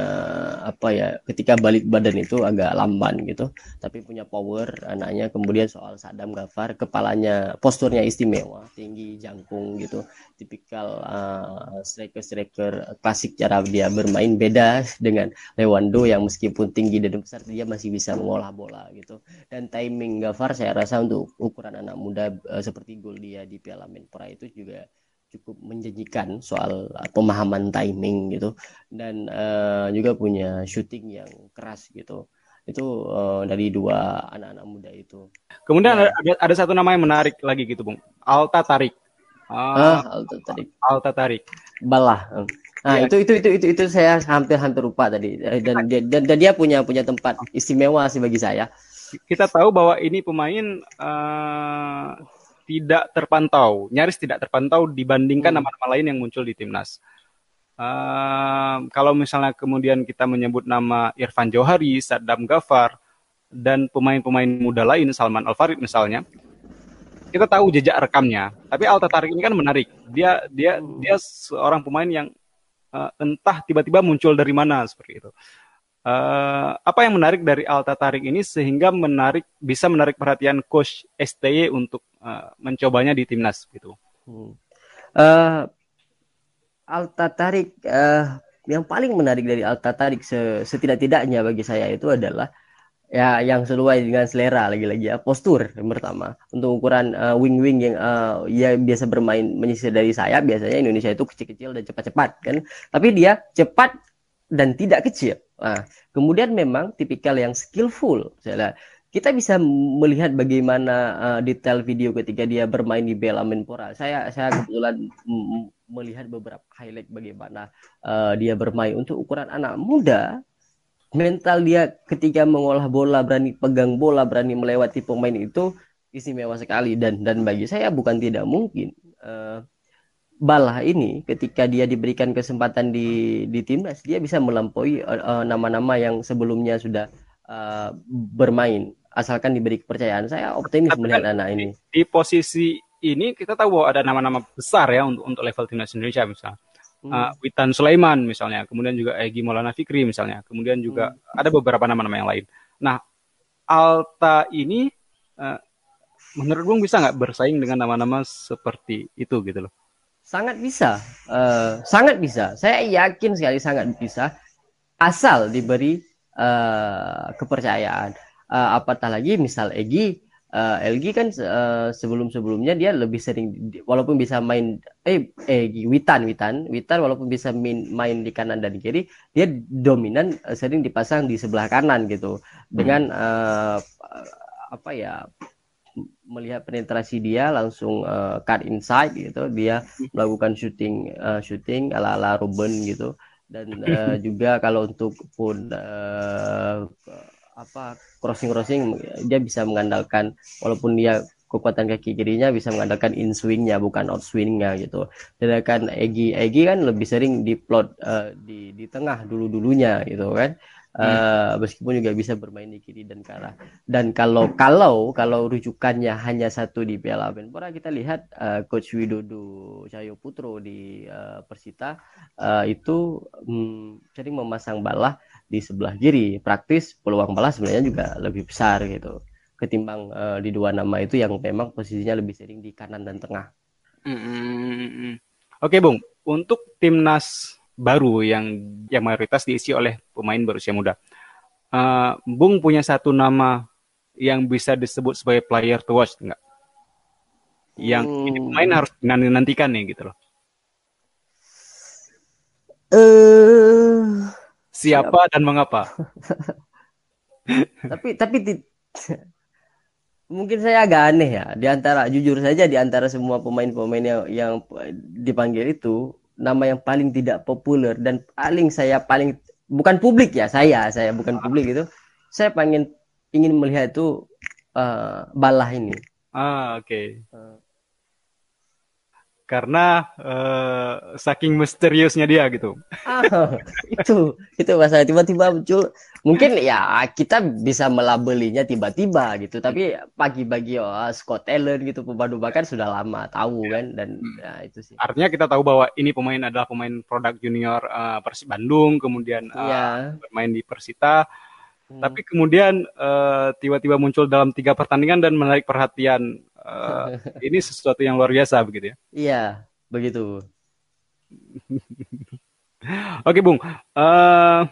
apa ya ketika balik badan itu agak lamban gitu tapi punya power anaknya. Kemudian soal Sadam Gafar kepalanya posturnya istimewa tinggi jangkung gitu. Tipikal uh, striker striker klasik cara dia bermain beda dengan Lewando yang meskipun tinggi dan besar dia masih bisa mengolah bola gitu dan timing Gafar saya rasa untuk ukuran anak muda uh, seperti gol dia di Piala Menpora itu juga cukup menjanjikan soal uh, pemahaman timing gitu dan uh, juga punya shooting yang keras gitu itu uh, dari dua anak-anak muda itu. Kemudian ya. ada, ada satu nama yang menarik lagi gitu bung, Alta Tarik. Ah, ah Alta Tarik. Alta Tarik. Balah. Nah ya. itu, itu itu itu itu saya hampir hampir lupa tadi dan dia dan, dan dia punya punya tempat istimewa sih bagi saya. Kita tahu bahwa ini pemain uh, tidak terpantau, nyaris tidak terpantau dibandingkan hmm. nama-nama hmm. lain yang muncul di timnas. Uh, kalau misalnya kemudian kita menyebut nama Irfan Johari, Saddam Gafar, dan pemain-pemain muda lain, Salman Al Farid misalnya, kita tahu jejak rekamnya. Tapi Alta Tarik ini kan menarik. Dia dia dia seorang pemain yang uh, entah tiba-tiba muncul dari mana seperti itu. Uh, apa yang menarik dari Alta Tarik ini sehingga menarik bisa menarik perhatian coach STY untuk uh, mencobanya di timnas gitu. Hmm. Uh, Alta Tarik uh, yang paling menarik dari Alta Tarik setidak-tidaknya bagi saya itu adalah ya yang sesuai dengan selera lagi-lagi ya. Postur yang pertama. Untuk ukuran uh, wing-wing yang uh, ya biasa bermain menyisir dari saya biasanya Indonesia itu kecil-kecil dan cepat-cepat kan? Tapi dia cepat dan tidak kecil. Nah, kemudian memang tipikal yang skillful. Saya kita bisa melihat bagaimana uh, detail video ketika dia bermain di Bela Menpora. Saya saya kebetulan melihat beberapa highlight bagaimana uh, dia bermain. Untuk ukuran anak muda mental dia ketika mengolah bola, berani pegang bola, berani melewati pemain itu istimewa sekali dan dan bagi saya bukan tidak mungkin uh, Balah ini ketika dia diberikan kesempatan di di timnas dia bisa melampaui uh, nama-nama yang sebelumnya sudah uh, bermain asalkan diberi kepercayaan. Saya optimis Tapi melihat anak ini. Di posisi ini kita tahu bahwa ada nama-nama besar ya untuk untuk level timnas Indonesia misalnya hmm. uh, Witan Sulaiman misalnya, kemudian juga Egi Maulana Fikri misalnya, kemudian juga hmm. ada beberapa nama-nama yang lain. Nah, Alta ini uh, menurut Bung bisa nggak bersaing dengan nama-nama seperti itu gitu loh? Sangat bisa, uh, sangat bisa. Saya yakin sekali sangat bisa, asal diberi uh, kepercayaan. Uh, apatah lagi misal Egi uh, eh, LG kan uh, sebelum-sebelumnya dia lebih sering walaupun bisa main eh eh Witan Witan Witan walaupun bisa main, main di kanan dan kiri dia dominan uh, sering dipasang di sebelah kanan gitu. Dengan uh, apa ya melihat penetrasi dia langsung uh, cut inside gitu. Dia melakukan shooting uh, shooting ala ala Ruben gitu. Dan uh, juga kalau untuk pun uh, apa crossing crossing dia bisa mengandalkan walaupun dia kekuatan kaki kirinya bisa mengandalkan in swingnya bukan out swingnya gitu. Sedangkan Egi Egi kan lebih sering di plot uh, di di tengah dulu dulunya gitu kan. Uh, meskipun juga bisa bermain di kiri dan kanan. Dan kalau kalau kalau rujukannya hanya satu di Piala Menpora kita lihat uh, coach Widodo Cahyo Putro di uh, Persita uh, itu um, sering memasang balah di sebelah kiri praktis peluang balas sebenarnya juga lebih besar gitu ketimbang uh, di dua nama itu yang memang posisinya lebih sering di kanan dan tengah. Mm-hmm. Oke, Bung. Untuk timnas baru yang yang mayoritas diisi oleh pemain berusia muda, uh, Bung punya satu nama yang bisa disebut sebagai player to watch enggak? Yang hmm. ini pemain harus nanti nantikan nih gitu loh. Eh uh, Siapa dan mengapa? tapi tapi mungkin saya agak aneh ya di antara jujur saja di antara semua pemain-pemain yang yang dipanggil itu nama yang paling tidak populer dan paling saya paling bukan publik ya saya saya bukan ah. publik itu saya pengen ingin melihat itu uh, balah ini ah oke okay. uh, karena uh, saking misteriusnya dia gitu. Ah, itu itu bahasa tiba-tiba muncul. Mungkin ya kita bisa melabelinya tiba-tiba gitu, tapi pagi-pagi oh, Scott Allen gitu pemandu bahkan sudah lama tahu ya. kan dan hmm. ya, itu sih. Artinya kita tahu bahwa ini pemain adalah pemain produk junior uh, Persib Bandung, kemudian uh, ya. bermain di Persita. Hmm. Tapi kemudian tiba tiba-tiba muncul dalam tiga pertandingan dan menarik perhatian uh, ini sesuatu yang luar biasa begitu ya? Iya, begitu. Oke, Bung. Uh,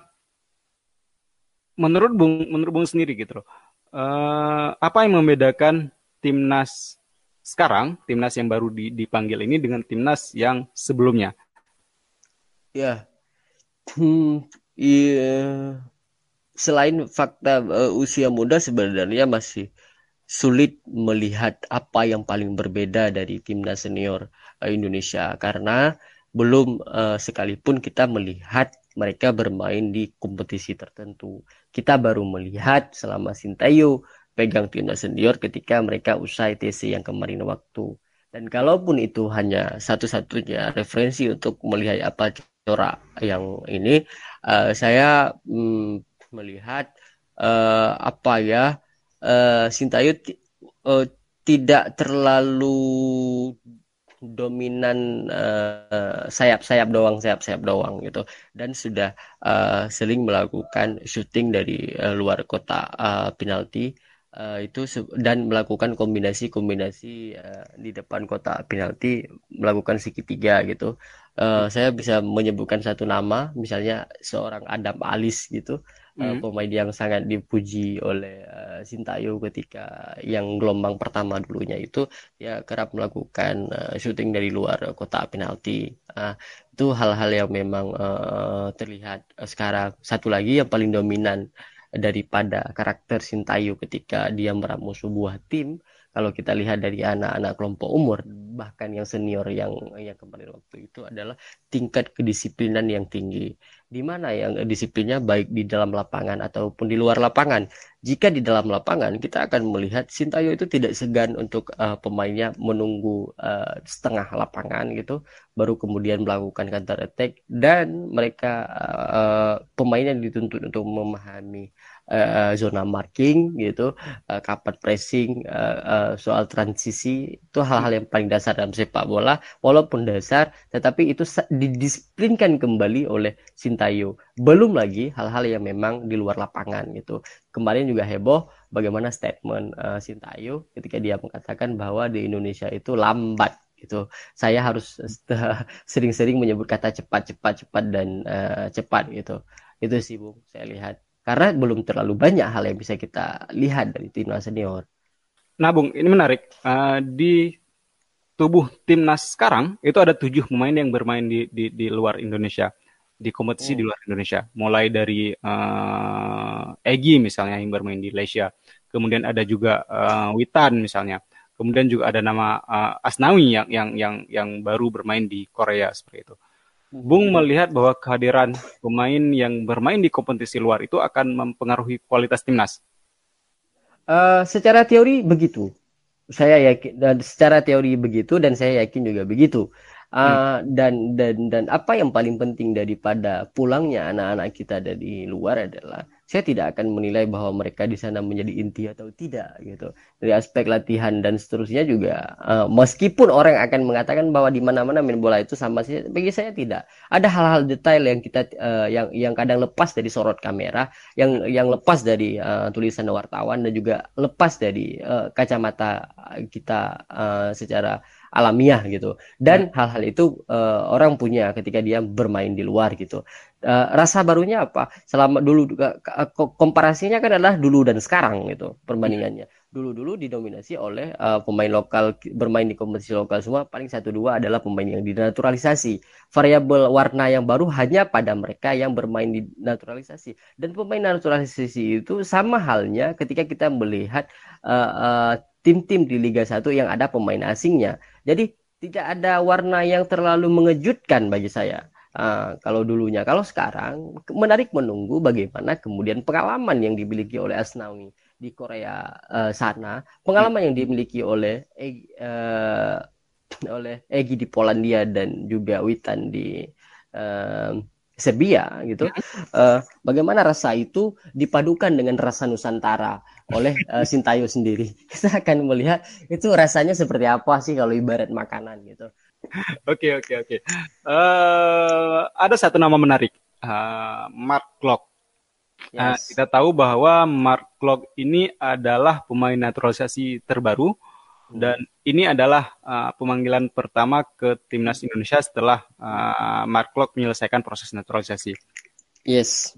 menurut Bung, menurut Bung sendiri gitu loh. Uh, apa yang membedakan timnas sekarang, timnas yang baru dipanggil ini dengan timnas yang sebelumnya? Ya, hmm, iya. Selain fakta uh, usia muda sebenarnya masih sulit melihat apa yang paling berbeda dari timnas senior uh, Indonesia karena belum uh, sekalipun kita melihat mereka bermain di kompetisi tertentu. Kita baru melihat selama Sintayo pegang timnas senior ketika mereka usai TC yang kemarin waktu. Dan kalaupun itu hanya satu-satunya referensi untuk melihat apa corak yang ini, uh, saya mm, melihat uh, apa ya uh, Sintayut uh, tidak terlalu dominan sayap-sayap uh, doang, sayap-sayap doang gitu, dan sudah uh, sering melakukan syuting dari uh, luar kota uh, penalti uh, itu dan melakukan kombinasi-kombinasi uh, di depan kota penalti melakukan segitiga gitu. Uh, saya bisa menyebutkan satu nama, misalnya seorang Adam Alis gitu hmm. pemain yang sangat dipuji oleh uh, Sintayong ketika yang gelombang pertama dulunya itu ya kerap melakukan uh, syuting dari luar kota penalti. Uh, itu hal-hal yang memang uh, terlihat sekarang. Satu lagi yang paling dominan daripada karakter Sintayong ketika dia meramu sebuah tim kalau kita lihat dari anak-anak kelompok umur bahkan yang senior yang yang kemarin waktu itu adalah tingkat kedisiplinan yang tinggi di mana yang disiplinnya? Baik di dalam lapangan ataupun di luar lapangan. Jika di dalam lapangan kita akan melihat Sintayo itu tidak segan untuk uh, pemainnya menunggu uh, setengah lapangan gitu baru kemudian melakukan counter attack dan mereka uh, pemain yang dituntut untuk memahami uh, zona marking gitu, uh, pressing, uh, uh, soal transisi itu hal-hal yang paling dasar dalam sepak bola. Walaupun dasar, tetapi itu didisiplinkan kembali oleh Sintayo. Belum lagi hal-hal yang memang di luar lapangan gitu. Kemarin juga heboh bagaimana statement uh, Sintayo ketika dia mengatakan bahwa di Indonesia itu lambat gitu. Saya harus sering-sering menyebut kata cepat, cepat, cepat dan uh, cepat gitu. Itu sih Bung, saya lihat karena belum terlalu banyak hal yang bisa kita lihat dari timnas senior. Nah, Bung, ini menarik. Uh, di tubuh timnas sekarang itu ada tujuh pemain yang bermain di di, di luar Indonesia, di kompetisi oh. di luar Indonesia. Mulai dari uh, Egi misalnya yang bermain di Malaysia, kemudian ada juga uh, Witan misalnya, kemudian juga ada nama uh, Asnawi yang yang yang yang baru bermain di Korea seperti itu. Bung melihat bahwa kehadiran pemain yang bermain di kompetisi luar itu akan mempengaruhi kualitas timnas. Uh, secara teori begitu, saya yakin dan secara teori begitu dan saya yakin juga begitu. Uh, hmm. dan dan dan apa yang paling penting daripada pulangnya anak-anak kita dari luar adalah saya tidak akan menilai bahwa mereka di sana menjadi inti atau tidak gitu. Dari aspek latihan dan seterusnya juga uh, meskipun orang akan mengatakan bahwa di mana-mana main bola itu sama sih bagi saya tidak. Ada hal-hal detail yang kita uh, yang yang kadang lepas dari sorot kamera yang yang lepas dari uh, tulisan wartawan dan juga lepas dari uh, kacamata kita uh, secara alamiah gitu. Dan ya. hal-hal itu uh, orang punya ketika dia bermain di luar gitu uh, rasa barunya apa selama dulu komparasinya kan adalah dulu dan sekarang gitu perbandingannya dulu-dulu didominasi oleh uh, pemain lokal bermain di kompetisi lokal semua paling satu dua adalah pemain yang dinaturalisasi variabel warna yang baru hanya pada mereka yang bermain di naturalisasi dan pemain naturalisasi itu sama halnya ketika kita melihat uh, uh, tim-tim di Liga 1 yang ada pemain asingnya. Jadi tidak ada warna yang terlalu mengejutkan bagi saya. Uh, kalau dulunya, kalau sekarang menarik menunggu bagaimana kemudian pengalaman yang dimiliki oleh Asnawi di Korea uh, sana, pengalaman yang dimiliki oleh uh, oleh Egi di Polandia dan juga Witan di uh, Serbia gitu. Uh, bagaimana rasa itu dipadukan dengan rasa Nusantara? oleh uh, Sintayo sendiri. Kita akan melihat itu rasanya seperti apa sih kalau ibarat makanan gitu. Oke oke oke. Eh, ada satu nama menarik, uh, Mark Klok. Yes. Uh, kita tahu bahwa Mark Klok ini adalah pemain naturalisasi terbaru hmm. dan ini adalah uh, pemanggilan pertama ke timnas Indonesia setelah uh, Mark Klok menyelesaikan proses naturalisasi. Yes.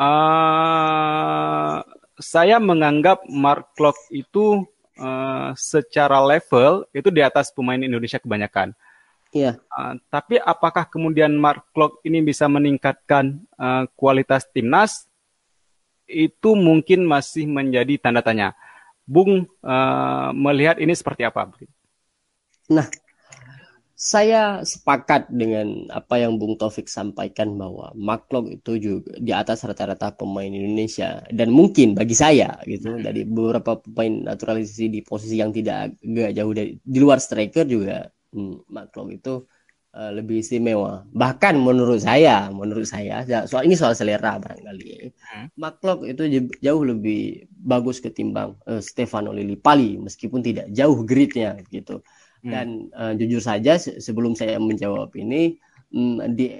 Uh, saya menganggap Mark Klok itu uh, secara level itu di atas pemain Indonesia kebanyakan. Iya. Uh, tapi apakah kemudian Mark Klok ini bisa meningkatkan uh, kualitas timnas? Itu mungkin masih menjadi tanda tanya. Bung uh, melihat ini seperti apa? Nah, saya sepakat dengan apa yang Bung Taufik sampaikan bahwa Maklok itu juga di atas rata-rata pemain Indonesia dan mungkin bagi saya gitu hmm. dari beberapa pemain naturalisasi di posisi yang tidak agak jauh dari di luar striker juga hmm, Maklok itu uh, lebih istimewa bahkan menurut saya menurut saya ya, soal ini soal selera barangkali hmm. Maklok itu jauh lebih bagus ketimbang uh, Stefano Lillipali meskipun tidak jauh gritnya gitu Hmm. Dan uh, jujur saja sebelum saya menjawab ini um, di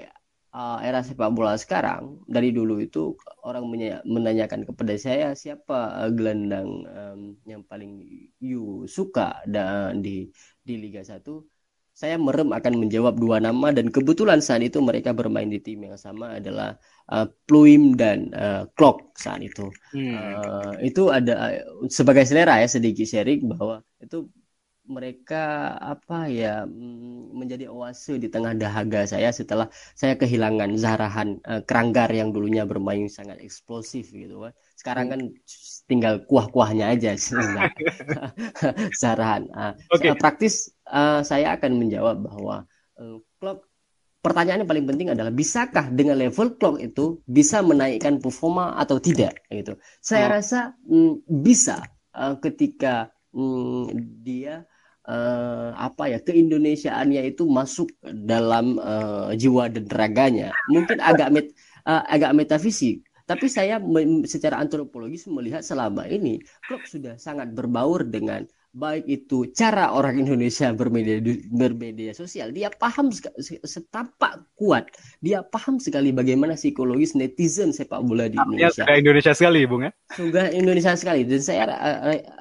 uh, era sepak bola sekarang dari dulu itu orang menanyakan kepada saya siapa uh, gelandang um, yang paling you suka dan di di Liga 1 saya merem akan menjawab dua nama dan kebetulan saat itu mereka bermain di tim yang sama adalah uh, Pluim dan uh, Clock saat itu. Hmm. Uh, itu ada uh, sebagai selera ya sedikit sharing bahwa itu mereka apa ya mm, menjadi oase di tengah dahaga saya setelah saya kehilangan Zarahan uh, Keranggar yang dulunya bermain sangat eksplosif gitu kan. Sekarang hmm. kan tinggal kuah-kuahnya aja Zarahan. Uh, okay. praktis uh, saya akan menjawab bahwa uh, clock pertanyaan yang paling penting adalah bisakah dengan level clock itu bisa menaikkan performa atau tidak gitu. Saya oh. rasa mm, bisa uh, ketika mm, dia uh, apa ya keindonesiaannya itu masuk dalam uh, jiwa dan raganya. Mungkin agak met, uh, agak metafisik, tapi saya secara antropologis melihat selama ini klub sudah sangat berbaur dengan baik itu cara orang Indonesia bermedia bermedia sosial dia paham setapak kuat. Dia paham sekali bagaimana psikologis netizen sepak bola di Indonesia. ya, Indonesia sekali bung ya? Sudah Indonesia sekali. Dan saya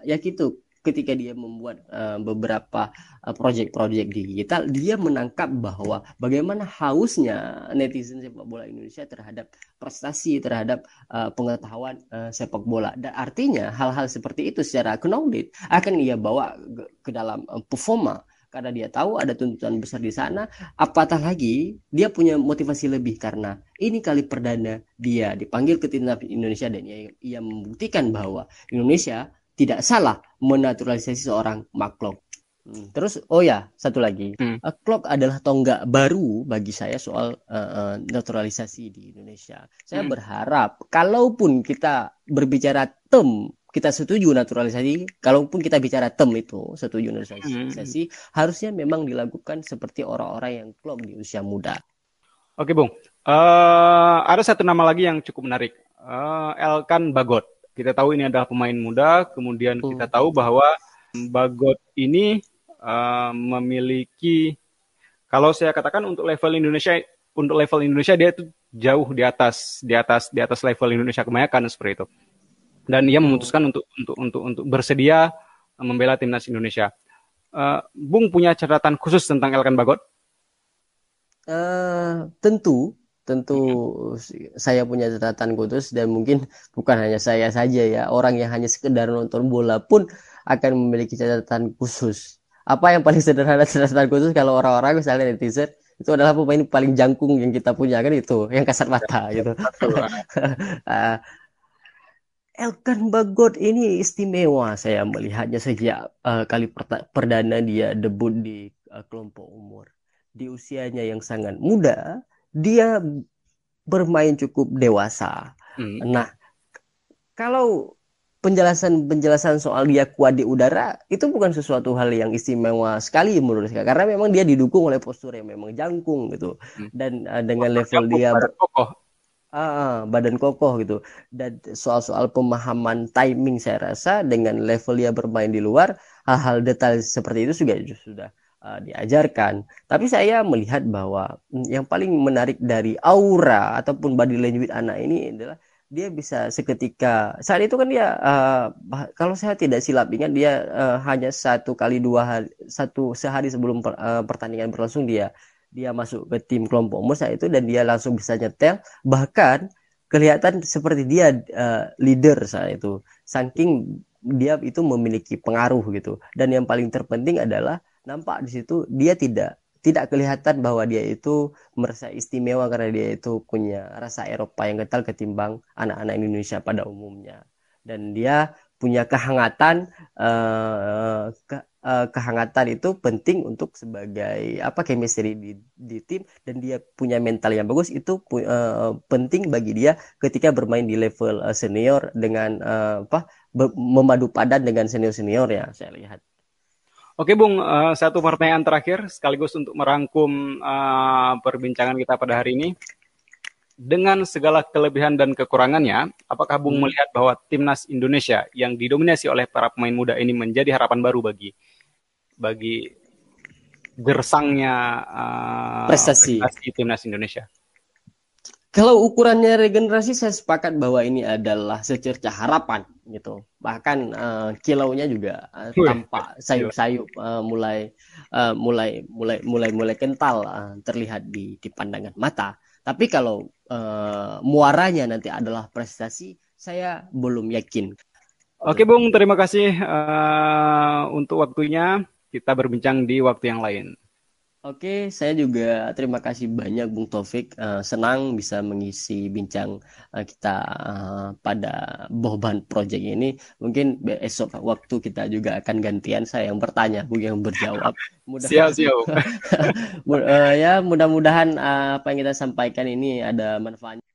ya gitu ketika dia membuat uh, beberapa uh, project-project digital dia menangkap bahwa bagaimana hausnya netizen sepak bola Indonesia terhadap prestasi terhadap uh, pengetahuan uh, sepak bola. Dan artinya hal-hal seperti itu secara knowledge akan ia bawa ke dalam uh, performa. Karena dia tahu ada tuntutan besar di sana apatah lagi dia punya motivasi lebih karena ini kali perdana dia dipanggil ke timnas Indonesia dan ia, ia membuktikan bahwa Indonesia tidak salah menaturalisasi seorang makhluk. Hmm. Terus oh ya satu lagi, hmm. uh, clock adalah tonggak baru bagi saya soal uh, uh, naturalisasi di Indonesia. Saya hmm. berharap kalaupun kita berbicara tem kita setuju naturalisasi, kalaupun kita bicara tem itu setuju naturalisasi, hmm. harusnya memang dilakukan seperti orang-orang yang klub di usia muda. Oke, Bung. Uh, ada satu nama lagi yang cukup menarik, uh, Elkan Bagot kita tahu ini adalah pemain muda, kemudian hmm. kita tahu bahwa Bagot ini uh, memiliki kalau saya katakan untuk level Indonesia untuk level Indonesia dia itu jauh di atas di atas di atas level Indonesia kebanyakan seperti itu. Dan ia memutuskan untuk untuk untuk untuk bersedia membela timnas Indonesia. Uh, Bung punya catatan khusus tentang Elkan Bagot? Uh, tentu tentu saya punya catatan khusus dan mungkin bukan hanya saya saja ya orang yang hanya sekedar nonton bola pun akan memiliki catatan khusus. Apa yang paling sederhana catatan khusus kalau orang-orang misalnya netizen itu adalah pemain paling jangkung yang kita punya kan itu yang kasat mata gitu. uh, Elkan Bagot ini istimewa saya melihatnya sejak uh, kali perdana dia debut di uh, kelompok umur di usianya yang sangat muda dia bermain cukup dewasa. Hmm. Nah, kalau penjelasan-penjelasan soal dia kuat di udara itu bukan sesuatu hal yang istimewa sekali menurut saya karena memang dia didukung oleh postur yang memang jangkung gitu hmm. dan uh, dengan level dia badan kokoh. Uh, badan kokoh gitu dan soal-soal pemahaman timing saya rasa dengan level dia bermain di luar hal-hal detail seperti itu juga sudah uh, diajarkan. Tapi saya melihat bahwa mm, yang paling menarik dari aura ataupun body language anak ini adalah dia bisa seketika saat itu kan dia uh, kalau saya tidak silap ingat dia uh, hanya satu kali dua hari satu sehari sebelum per, uh, pertandingan berlangsung dia dia masuk ke tim kelompok umur saat itu dan dia langsung bisa nyetel. Bahkan kelihatan seperti dia uh, leader saat itu. Saking dia itu memiliki pengaruh gitu. Dan yang paling terpenting adalah nampak di situ dia tidak tidak kelihatan bahwa dia itu merasa istimewa karena dia itu punya rasa Eropa yang kental ketimbang anak-anak Indonesia pada umumnya. Dan dia punya kehangatan uh, ke, uh, kehangatan itu penting untuk sebagai apa chemistry di, di tim. Dan dia punya mental yang bagus itu uh, penting bagi dia ketika bermain di level uh, senior dengan apa memadu padan dengan senior senior ya saya lihat Oke Bung, uh, satu pertanyaan terakhir sekaligus untuk merangkum uh, perbincangan kita pada hari ini. Dengan segala kelebihan dan kekurangannya, apakah Bung hmm. melihat bahwa timnas Indonesia yang didominasi oleh para pemain muda ini menjadi harapan baru bagi bagi gersangnya uh, prestasi. prestasi timnas Indonesia? Kalau ukurannya regenerasi saya sepakat bahwa ini adalah secerca harapan gitu. Bahkan uh, kilaunya juga uh, tampak sayup-sayup uh, mulai uh, mulai mulai mulai mulai kental uh, terlihat di di pandangan mata. Tapi kalau uh, muaranya nanti adalah prestasi, saya belum yakin. Oke, Bung, terima kasih uh, untuk waktunya. Kita berbincang di waktu yang lain. Oke, saya juga terima kasih banyak Bung Taufik. Uh, senang bisa mengisi bincang uh, kita uh, pada Boban Project ini. Mungkin besok waktu kita juga akan gantian saya yang bertanya, Bung yang berjawab. Mudah siap, siap. uh, ya, mudah-mudahan uh, apa yang kita sampaikan ini ada manfaatnya.